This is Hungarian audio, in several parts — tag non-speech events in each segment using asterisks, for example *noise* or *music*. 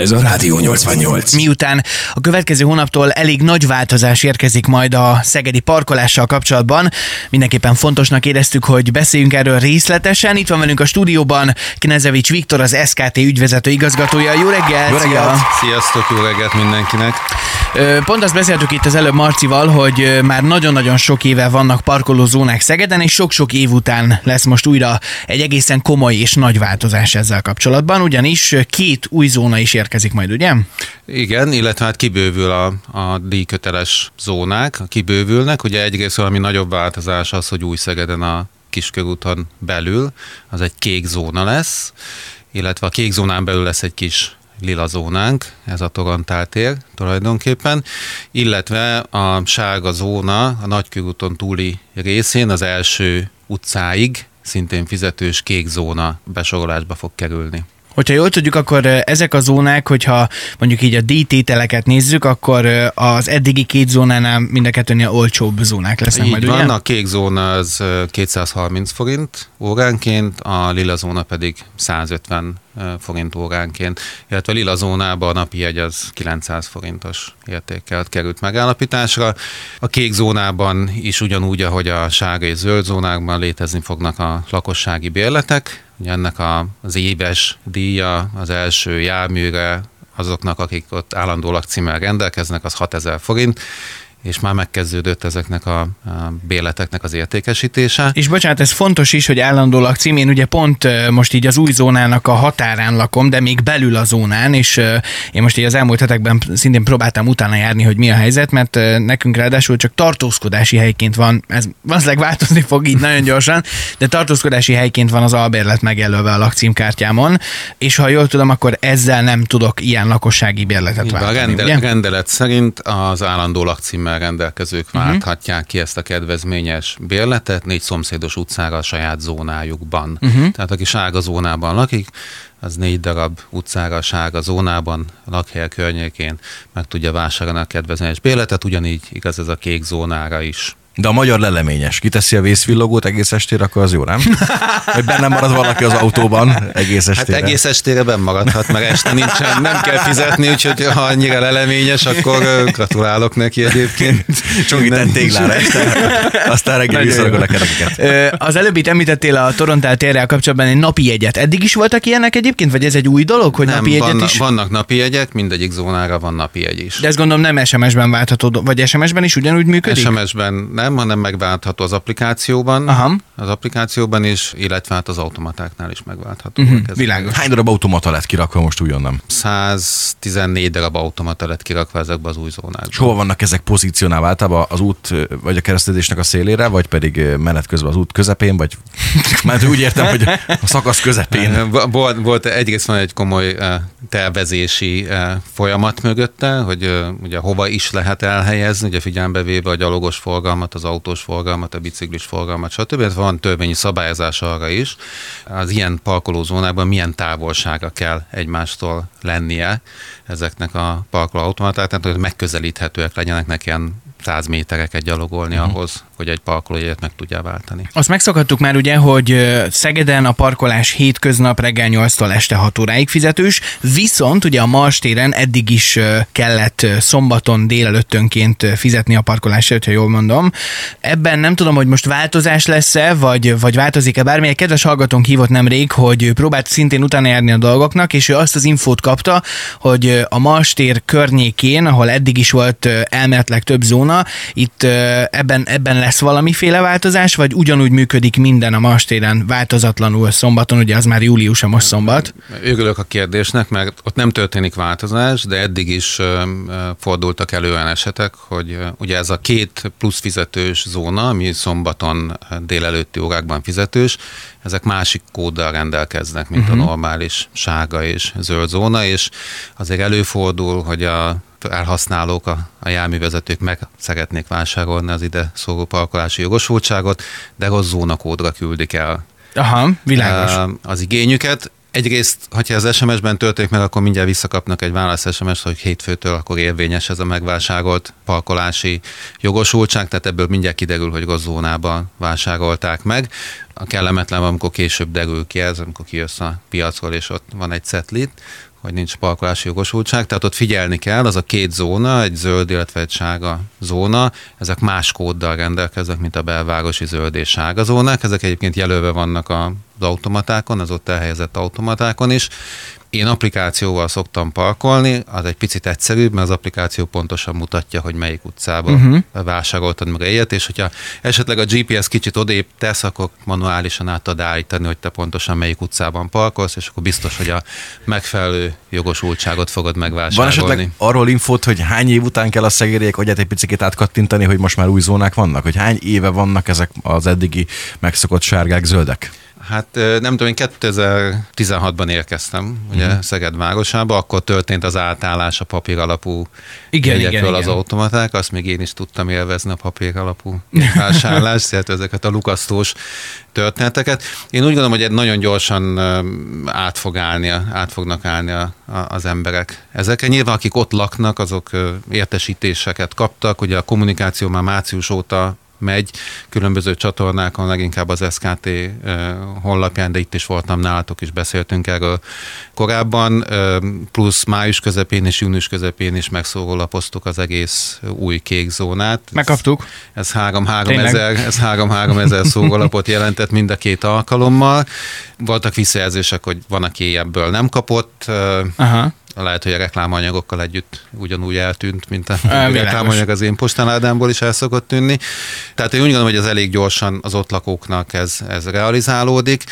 Ez a Rádió 88. Miután a következő hónaptól elég nagy változás érkezik majd a szegedi parkolással kapcsolatban, mindenképpen fontosnak éreztük, hogy beszéljünk erről részletesen. Itt van velünk a stúdióban Knezevics Viktor, az SKT ügyvezető igazgatója. Jó reggelt! Jó reggelt! Sziasztok, jó reggelt mindenkinek! Pont azt beszéltük itt az előbb Marcival, hogy már nagyon-nagyon sok éve vannak parkolózónák Szegeden, és sok-sok év után lesz most újra egy egészen komoly és nagy változás ezzel kapcsolatban, ugyanis két új zóna is érkezik majd, ugye? Igen, illetve hát kibővül a, a díjköteles zónák, kibővülnek. Ugye egyrészt valami nagyobb változás az, hogy új Szegeden a Kiskörúton belül, az egy kék zóna lesz, illetve a kék zónán belül lesz egy kis lila zónánk, ez a Torantál tér tulajdonképpen, illetve a sárga zóna a Nagykörúton túli részén az első utcáig szintén fizetős kék zóna besorolásba fog kerülni. Hogyha jól tudjuk, akkor ezek a zónák, hogyha mondjuk így a díjtételeket nézzük, akkor az eddigi két zónánál mind a kettőnél olcsóbb zónák lesznek így majd, van, ugye? a kék zóna az 230 forint óránként, a lila zóna pedig 150 forint óránként, illetve a lila zónában a napi jegy az 900 forintos értékkel került megállapításra. A kék zónában is ugyanúgy, ahogy a sárga és zöld zónákban létezni fognak a lakossági bérletek, ennek a, az éves díja az első járműre azoknak, akik ott állandó lakcímmel rendelkeznek, az 6000 forint, és már megkezdődött ezeknek a, a béleteknek az értékesítése. És bocsánat, ez fontos is, hogy állandó lakcím, én ugye pont most így az új zónának a határán lakom, de még belül a zónán, és én most így az elmúlt hetekben szintén próbáltam utána járni, hogy mi a helyzet, mert nekünk ráadásul csak tartózkodási helyként van, ez valószínűleg változni fog így nagyon gyorsan, de tartózkodási helyként van az albérlet megjelölve a lakcímkártyámon, és ha jól tudom, akkor ezzel nem tudok ilyen lakossági bérletet váltani. A rendel- rendelet szerint az állandó lakcím rendelkezők uh-huh. válthatják ki ezt a kedvezményes bérletet négy szomszédos utcára a saját zónájukban. Uh-huh. Tehát aki sárga zónában lakik, az négy darab utcára a sárga zónában, lakhely környékén meg tudja vásárolni a kedvezményes bérletet, ugyanígy igaz ez a kék zónára is. De a magyar leleményes, kiteszi a vészvillogót egész estére, akkor az jó, nem? *laughs* Hogy benne marad valaki az autóban egész estére. Hát egész estére benn maradhat, meg este nincsen, nem kell fizetni, úgyhogy ha annyira leleményes, akkor gratulálok neki egyébként. Csongített téglára *laughs* este, aztán reggel visszaragol a kerekeket. Az előbb itt említettél a Torontál térrel kapcsolatban egy napi jegyet. Eddig is voltak ilyenek egyébként, vagy ez egy új dolog, hogy nem, napi jegyet vannak, is? vannak napi jegyek, mindegyik zónára van napi jegy is. De ezt gondolom nem SMS-ben váltható, vagy SMS-ben is ugyanúgy működik? SMS-ben nem, hanem megváltható az applikációban, Aha. az applikációban is, illetve hát az automatáknál is megváltható. Uh-huh, világos. Hány darab automata lett kirakva most újonnan? 114 darab automata lett kirakva ezekbe az új zónákba. És hova vannak ezek pozícionálva? Általában az út vagy a keresztezésnek a szélére, vagy pedig menet közben az út közepén, vagy *laughs* mert úgy értem, hogy a szakasz közepén. *laughs* Volt, volt egyrészt van egy komoly tervezési folyamat mögötte, hogy ugye hova is lehet elhelyezni, ugye figyelembe véve a gyalogos forgalmat, az autós forgalmat, a biciklis forgalmat, stb. Van törvényi szabályozás arra is, az ilyen parkolózónákban milyen távolsága kell egymástól lennie ezeknek a parkolóautomatáknak, hogy megközelíthetőek legyenek neki ilyen 100 métereket gyalogolni uh-huh. ahhoz, hogy egy parkolójegyet meg tudja váltani. Azt megszokhattuk már ugye, hogy Szegeden a parkolás hétköznap reggel 8-tól este 6 óráig fizetős, viszont ugye a Mars téren eddig is kellett szombaton délelőttönként fizetni a parkolásért, ha jól mondom. Ebben nem tudom, hogy most változás lesz-e, vagy, vagy változik-e bármi. Egy kedves hallgatónk hívott nemrég, hogy próbált szintén utána járni a dolgoknak, és ő azt az infót kapta, hogy a Mars tér környékén, ahol eddig is volt elméletileg több zóna, volna. Itt ebben, ebben lesz valamiféle változás, vagy ugyanúgy működik minden a mastéren változatlanul szombaton, ugye az már július a most szombat? Örülök a kérdésnek, mert ott nem történik változás, de eddig is fordultak elő olyan esetek, hogy ugye ez a két plusz fizetős zóna, ami szombaton délelőtti órákban fizetős, ezek másik kóddal rendelkeznek, mint uh-huh. a normális sárga és zöld zóna, és azért előfordul, hogy a elhasználók, a, a járművezetők meg szeretnék vásárolni az ide szóló parkolási jogosultságot, de rossz zónakódra küldik el. Aha, világos. Az igényüket. Egyrészt, hogyha az SMS-ben történik meg, akkor mindjárt visszakapnak egy válasz SMS, hogy hétfőtől akkor érvényes ez a megvásárolt parkolási jogosultság, tehát ebből mindjárt kiderül, hogy rossz zónában vásárolták meg. A kellemetlen, amikor később derül ki ez, amikor kijössz a piacról, és ott van egy cetlit, hogy nincs parkolási jogosultság, tehát ott figyelni kell, az a két zóna, egy zöld, illetve egy sárga zóna, ezek más kóddal rendelkeznek, mint a belvárosi zöld és sárga zónák, ezek egyébként jelölve vannak az automatákon, az ott elhelyezett automatákon is, én applikációval szoktam parkolni, az egy picit egyszerűbb, mert az applikáció pontosan mutatja, hogy melyik utcába uh-huh. vásároltad meg a ilyet, és hogyha esetleg a GPS kicsit odébb tesz, akkor manuálisan át tud állítani, hogy te pontosan melyik utcában parkolsz, és akkor biztos, hogy a megfelelő jogosultságot fogod megvásárolni. Van esetleg arról infót, hogy hány év után kell a szegélyek agyat egy picit átkattintani, hogy most már új zónák vannak? Hogy hány éve vannak ezek az eddigi megszokott sárgák, zöldek? Hát nem tudom, én 2016-ban érkeztem, ugye uh-huh. Szeged városába, akkor történt az átállás a papír alapú igen, jegyekről igen, az igen. automaták, azt még én is tudtam élvezni a papír alapú vásárlást, *laughs* illetve ezeket a lukasztós történeteket. Én úgy gondolom, hogy egy nagyon gyorsan át, fog állni, át fognak állni a, a, az emberek ezekre. Nyilván akik ott laknak, azok értesítéseket kaptak, ugye a kommunikáció már március óta megy különböző csatornákon, leginkább az SKT honlapján, de itt is voltam nálatok is beszéltünk erről korábban, plusz május közepén és június közepén is megszólólapoztuk az egész új kék zónát. Megkaptuk. Ez 3-3 ezer, ez 3-3 ezer szólólapot jelentett mind a két alkalommal. Voltak visszajelzések, hogy van, aki ebből nem kapott. Aha lehet, hogy a reklámanyagokkal együtt ugyanúgy eltűnt, mint a *laughs* reklámanyag az én postaládámból is el szokott tűnni. Tehát én úgy gondolom, hogy ez elég gyorsan az ott lakóknak ez, ez realizálódik.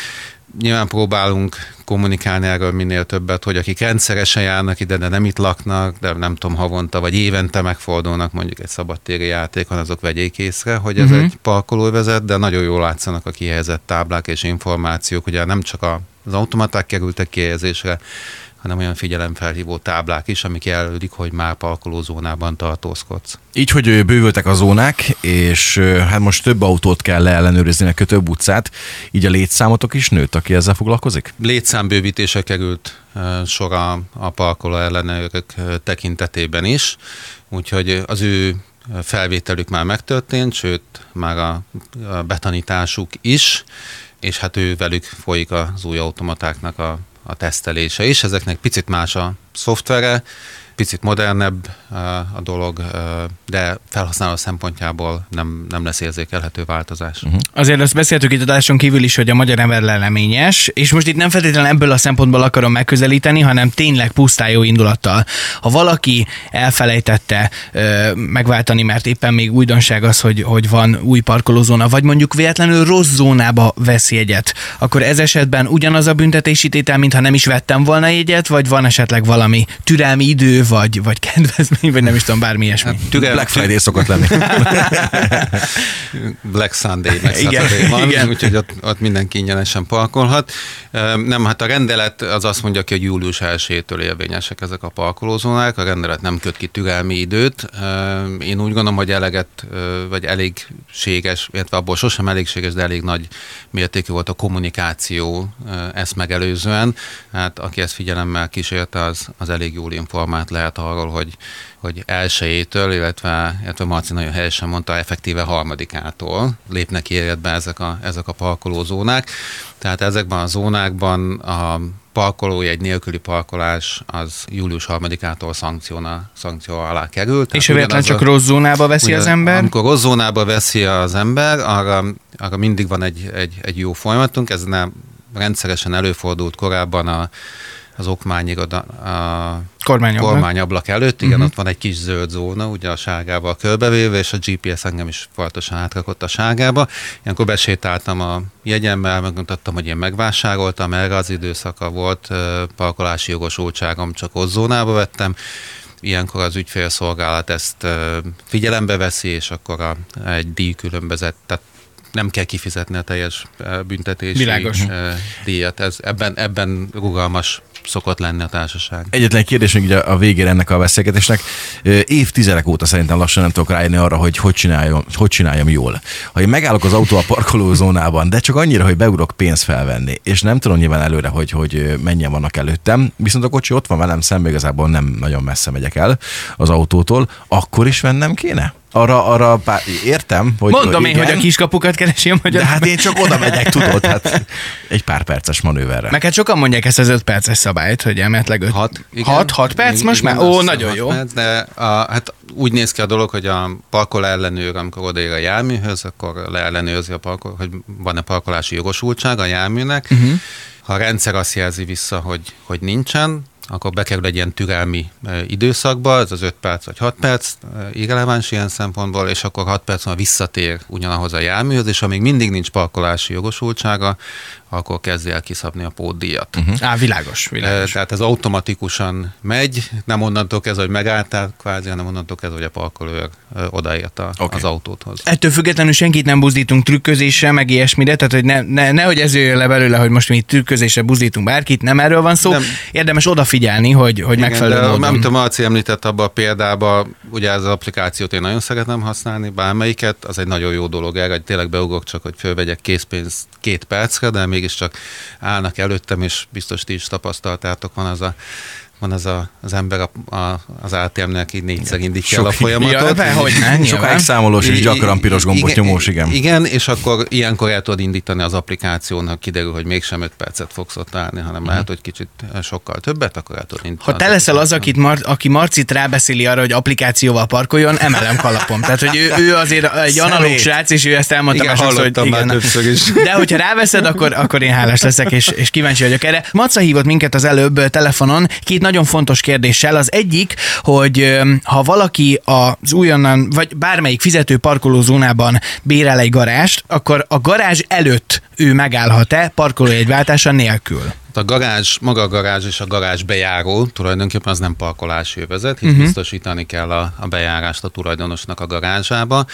Nyilván próbálunk kommunikálni erről minél többet, hogy akik rendszeresen járnak ide, de nem itt laknak, de nem tudom, havonta vagy évente megfordulnak mondjuk egy szabadtéri játékon, azok vegyék észre, hogy ez uh-huh. egy parkolóvezet, de nagyon jól látszanak a kihelyezett táblák és információk. Ugye nem csak az automaták kerültek kihelyezésre, hanem olyan figyelemfelhívó táblák is, amik jelölik, hogy már parkolózónában tartózkodsz. Így, hogy bővültek a zónák, és hát most több autót kell leellenőrizni, meg több utcát, így a létszámotok is nőtt, aki ezzel foglalkozik? Létszámbővítése került sor a, a parkoló ellenőrök tekintetében is, úgyhogy az ő felvételük már megtörtént, sőt, már a, a betanításuk is, és hát ő velük folyik az új automatáknak a a tesztelése is. Ezeknek picit más a szoftvere, picit modernebb a dolog, de felhasználó szempontjából nem, nem lesz érzékelhető változás. Uh-huh. Azért azt beszéltük itt adáson kívül is, hogy a magyar ember leleményes, és most itt nem feltétlenül ebből a szempontból akarom megközelíteni, hanem tényleg pusztán jó indulattal. Ha valaki elfelejtette megváltani, mert éppen még újdonság az, hogy, hogy van új parkolózóna, vagy mondjuk véletlenül rossz zónába vesz jegyet, akkor ez esetben ugyanaz a büntetési tétel, mintha nem is vettem volna jegyet, vagy van esetleg valami türelmi idő, vagy, vagy kedvezmény, vagy nem is tudom, bármi ilyesmi. Hát, tüge, Black Friday szokott lenni. *laughs* Black Sunday, meg igen, Saturday van, igen. úgyhogy ott, ott mindenki ingyenesen parkolhat. Nem, hát a rendelet az azt mondja ki, hogy július 1-től érvényesek ezek a parkolózónák, a rendelet nem köt ki türelmi időt. Én úgy gondolom, hogy eleget, vagy elégséges, illetve abból sosem elégséges, de elég nagy mértékű volt a kommunikáció ezt megelőzően. Hát aki ezt figyelemmel kísérte, az, az elég jól informált lehet arról, hogy, hogy elsőjétől, illetve, illetve Marci nagyon helyesen mondta, effektíve harmadikától lépnek életbe ezek a, ezek a parkolózónák. Tehát ezekben a zónákban a parkolói egy nélküli parkolás az július 3-ától szankció alá került. És véletlen csak rossz zónába veszi ugye, az ember? Amikor rossz zónába veszi az ember, arra, arra mindig van egy, egy, egy jó folyamatunk, ez nem rendszeresen előfordult korábban a az okmányiroda, a kormányablak, kormányablak előtt, igen, uh-huh. ott van egy kis zöld zóna, ugye a sárgával körbevéve, és a GPS engem is folyamatosan átrakott a sárgába. Ilyenkor besétáltam a jegyemmel, megmutattam, hogy én megvásároltam, erre az időszaka volt, parkolási jogosultságom, csak ott zónába vettem, ilyenkor az ügyfélszolgálat ezt figyelembe veszi, és akkor a, egy díjkülönbözet, tehát nem kell kifizetni a teljes büntetési Világos. díjat. Ez, ebben, ebben rugalmas szokott lenni a társaság. Egyetlen kérdés még ugye a végére ennek a beszélgetésnek. Évtizedek óta szerintem lassan nem tudok rájönni arra, hogy hogy csináljam, hogy csináljam jól. Ha én megállok az autó a parkolózónában, de csak annyira, hogy beugrok pénzt felvenni, és nem tudom nyilván előre, hogy, hogy mennyien vannak előttem, viszont a kocsi ott van velem szemben, igazából nem nagyon messze megyek el az autótól, akkor is vennem kéne? Arra, arra pár, értem, hogy Mondom igen, én, hogy a kiskapukat keresi a magyar. De hát én csak oda megyek, tudod, hát egy pár perces manőverre. Meg hát sokan mondják ezt az öt perces szabályt hogy emetleg 6 Hat, igen. 6, 6 perc Igen, most igen, már? Ó, nagyon hat jó. Perc, de a, hát úgy néz ki a dolog, hogy a parkol ellenőr, amikor odaér a járműhöz, akkor leellenőrzi a parkol, hogy van-e parkolási jogosultság a járműnek. Uh-huh. Ha a rendszer azt jelzi vissza, hogy, hogy nincsen, akkor bekerül egy ilyen türelmi e, időszakba, ez az 5 perc vagy 6 perc, e, irreleváns ilyen szempontból, és akkor 6 perc múlva visszatér ugyanahoz a járműhöz, és amíg mindig nincs parkolási jogosultsága, akkor kezdje el kiszabni a pótdíjat. Uh-huh. Á, világos, világos. Tehát ez automatikusan megy, nem onnantól kezdve, hogy megálltál kvázi, hanem onnantól kezdve, hogy a parkolőr ö, odaért a, okay. az autódhoz. Ettől függetlenül senkit nem buzdítunk trükközésre, meg ilyesmire, tehát hogy ne, ne, nehogy ez jöjjön le belőle, hogy most mi trükközésre buzdítunk bárkit, nem erről van szó. Nem. Érdemes odafigyelni, hogy, hogy megfelelő de, módon. Amit a Marci említett abban a példában, ugye ez az applikációt én nagyon szeretem használni, bármelyiket, az egy nagyon jó dolog erre, tényleg beugrok csak, hogy fölvegyek készpénzt két percre, de mégiscsak állnak előttem, és biztos ti is tapasztaltátok, van az a van az a, az ember a, a, az ATM-nek így négyszer indítja el a folyamatot. Ja, hogy ne, Sokáig számolós és gyakran piros gombot igen, nyomós, igen. Igen, és akkor ilyenkor el tudod indítani az applikáción, ha kiderül, hogy mégsem 5 percet fogsz ott állni, hanem lehet, hogy kicsit sokkal többet, akkor el tudod indítani. Ha te leszel az, akit Mar- aki Marcit rábeszéli arra, hogy applikációval parkoljon, emelem kalapom. Tehát, hogy ő, ő azért egy analóg srác, és ő ezt elmondta Igen, másodszor, hogy hallottam már többször is. De hogyha ráveszed, akkor, akkor én hálás leszek, és, és kíváncsi vagyok erre. Maca hívott minket az előbb telefonon két nagyon fontos kérdéssel. Az egyik, hogy ha valaki az újonnan, vagy bármelyik fizető parkolózónában bérel egy garást, akkor a garázs előtt ő megállhat-e parkolójegyváltása nélkül? A garázs, maga a garázs és a garázs bejáró tulajdonképpen az nem parkolási övezet, hisz uh-huh. biztosítani kell a, a bejárást a tulajdonosnak a garázsába.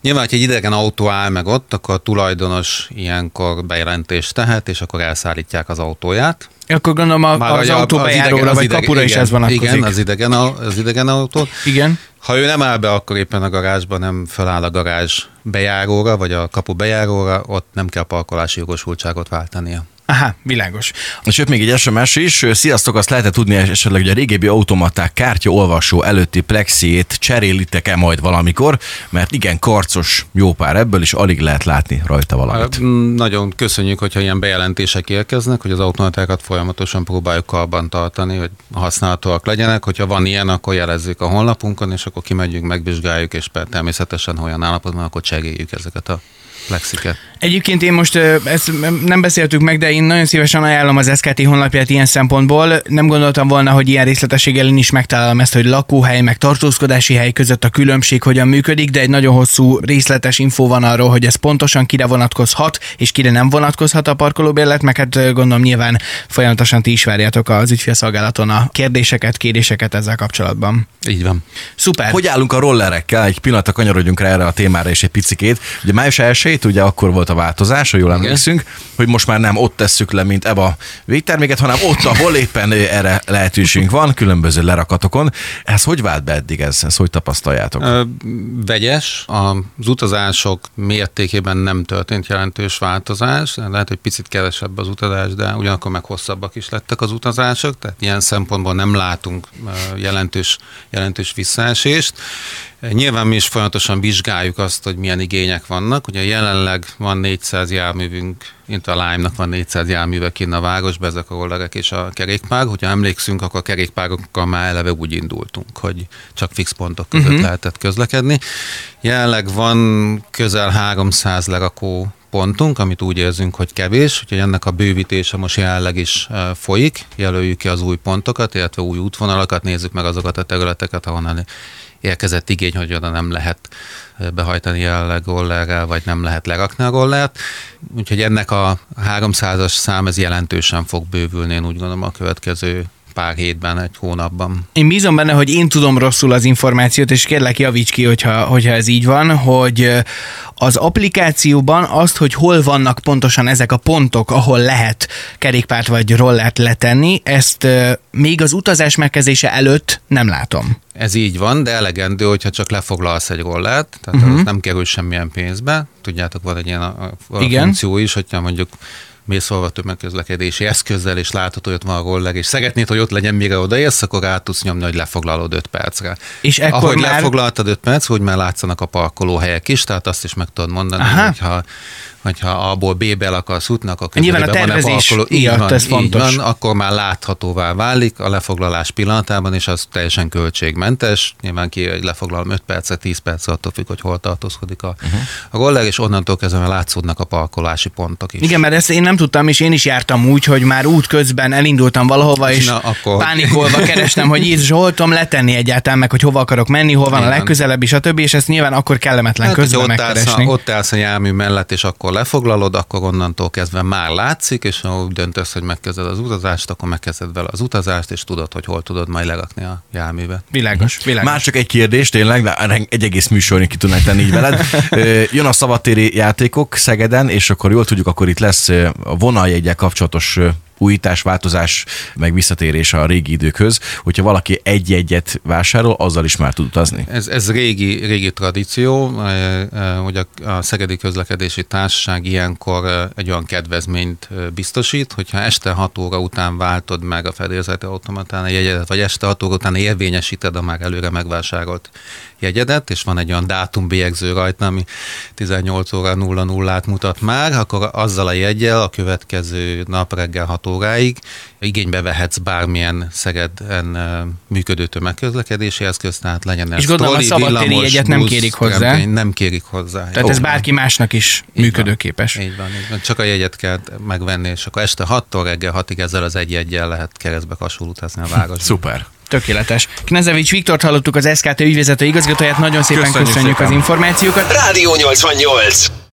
Nyilván, hogy egy idegen autó áll meg ott, akkor a tulajdonos ilyenkor bejelentést tehet, és akkor elszállítják az autóját. Akkor gondolom a, Már az ugye autóbejáróra vagy idegen- kapura is igen, ez vonatkozik. Igen, az idegen, az idegen autó. Igen. Ha ő nem áll be, akkor éppen a garázsba nem feláll a garázs bejáróra, vagy a kapu bejáróra, ott nem kell parkolási jogosultságot váltania. Aha, világos. És jött még egy SMS is. Sziasztok, azt lehetett tudni esetleg, hogy a régebbi automaták kártyaolvasó előtti plexiét cserélitek-e majd valamikor, mert igen, karcos jó pár ebből, és alig lehet látni rajta valamit. Nagyon köszönjük, hogyha ilyen bejelentések érkeznek, hogy az automatákat folyamatosan próbáljuk karban tartani, hogy használhatóak legyenek. Hogyha van ilyen, akkor jelezzük a honlapunkon, és akkor kimegyünk, megvizsgáljuk, és természetesen, ha olyan állapotban, akkor cseréljük ezeket a plexiket. Egyébként én most ezt nem beszéltük meg, de én nagyon szívesen ajánlom az SKT honlapját ilyen szempontból. Nem gondoltam volna, hogy ilyen részletességgel én is megtalálom ezt, hogy lakóhely meg tartózkodási hely között a különbség hogyan működik, de egy nagyon hosszú részletes infó van arról, hogy ez pontosan kire vonatkozhat, és kire nem vonatkozhat a parkolóbérlet, meg hát gondolom nyilván folyamatosan ti is várjátok az ügyfélszolgálaton a kérdéseket, kéréseket ezzel kapcsolatban. Így van. Szuper. Hogy állunk a rollerekkel? Egy pillanatra kanyarodjunk rá erre a témára és egy picikét. Ugye május 1 ugye akkor volt a változás, ha jól emlékszünk, hogy most már nem ott tesszük le, mint ebbe a végterméket, hanem ott, ahol éppen erre lehetőségünk van, különböző lerakatokon. Ez hogy vált be eddig ez? Ezt hogy tapasztaljátok? Ö, Vegyes, az utazások mértékében nem történt jelentős változás, lehet, hogy picit kevesebb az utazás, de ugyanakkor meg hosszabbak is lettek az utazások, tehát ilyen szempontból nem látunk jelentős, jelentős visszaesést. Nyilván mi is folyamatosan vizsgáljuk azt, hogy milyen igények vannak. Ugye jelenleg van 400 járművünk, mint a Lime-nak van 400 járműve kinn a városban, ezek a rollerek és a kerékpár. Hogyha emlékszünk, akkor a kerékpárokkal már eleve úgy indultunk, hogy csak fix pontok között uh-huh. lehetett közlekedni. Jelenleg van közel 300 lerakó pontunk, amit úgy érzünk, hogy kevés, úgyhogy ennek a bővítése most jelenleg is e, folyik, jelöljük ki az új pontokat, illetve új útvonalakat, nézzük meg azokat a területeket, ahonnan érkezett igény, hogy oda nem lehet e, behajtani jelenleg rollerrel, vagy nem lehet lerakni a rollert. Úgyhogy ennek a 300-as szám ez jelentősen fog bővülni, én úgy gondolom a következő pár hétben, egy hónapban. Én bízom benne, hogy én tudom rosszul az információt, és kérlek javíts ki, hogyha, hogyha ez így van, hogy az applikációban azt, hogy hol vannak pontosan ezek a pontok, ahol lehet kerékpárt vagy rollert letenni, ezt még az utazás megkezdése előtt nem látom. Ez így van, de elegendő, hogyha csak lefoglalsz egy rollert, tehát uh-huh. az nem kerül semmilyen pénzbe. Tudjátok, van egy ilyen a, a Igen. funkció is, hogyha mondjuk mészolva tömegközlekedési eszközzel, és látod, hogy ott van a roller, és szeretnéd, hogy ott legyen, mire odaérsz, akkor rá tudsz nyomni, hogy lefoglalod 5 percre. És ekkor Ahogy már... lefoglaltad 5 perc, hogy már látszanak a parkolóhelyek is, tehát azt is meg tudod mondani, Aha. hogyha hogyha abból B-be el akarsz jutni, akkor Nyilván a tervezés. Így miatt van, ez fontos. Van, akkor már láthatóvá válik a lefoglalás pillanatában, és az teljesen költségmentes. Nyilván ki, lefoglalom 5 percre, 10 percre, attól függ, hogy hol tartózkodik a, uh-huh. a roller, és onnantól kezdve látszódnak a parkolási pontok is. Igen, mert ezt én nem tudtam, és én is jártam úgy, hogy már út közben elindultam valahova, és Na, akkor- pánikolva kerestem, hogy hol tudom letenni egyáltalán, meg hogy hova akarok menni, hol van a Igen. legközelebb, és a többi, és ezt nyilván akkor kellemetlen Hát, közben ott állsz, a, megkeresni. ott állsz a jármű mellett, és akkor lefoglalod, akkor onnantól kezdve már látszik, és ha úgy döntesz, hogy megkezded az utazást, akkor megkezded vele az utazást, és tudod, hogy hol tudod majd lerakni a járművet. Világos, világos. Már csak egy kérdés, tényleg, de egy egész műsornyi ki tudnánk tenni így veled. Jön a szabadtéri játékok Szegeden, és akkor jól tudjuk, akkor itt lesz a vonaljegyel kapcsolatos újítás, változás, meg visszatérés a régi időkhöz. Hogyha valaki egy-egyet vásárol, azzal is már tud utazni. Ez, ez régi, régi tradíció, eh, eh, hogy a, a Szegedi Közlekedési Társaság ilyenkor eh, egy olyan kedvezményt biztosít, hogyha este 6 óra után váltod meg a fedélzeti automatán a jegyedet, vagy este 6 óra után érvényesíted a már előre megvásárolt jegyedet, és van egy olyan dátumbélyegző rajta, ami 18 óra 00-át mutat már, akkor azzal a jegyel a következő nap reggel 6 óráig igénybe vehetsz bármilyen Szegeden működő tömegközlekedési eszköz, tehát legyen ez És gondolom, a troli, szabadtéri villamos, jegyet nem busz, kérik hozzá. tramvay, Nem kérik hozzá. Tehát ez bárki másnak is Így működőképes. Van, így van, így van. Csak a jegyet kell megvenni, és akkor este 6-tól reggel 6-ig ezzel az egy jegyel lehet keresztbe kasul utazni a városban. Szuper. Tökéletes. Knezevics Viktort hallottuk az SKT ügyvezető igazgatóját, nagyon szépen Köszönjük köszönjük, szépen. az információkat. Rádió 88.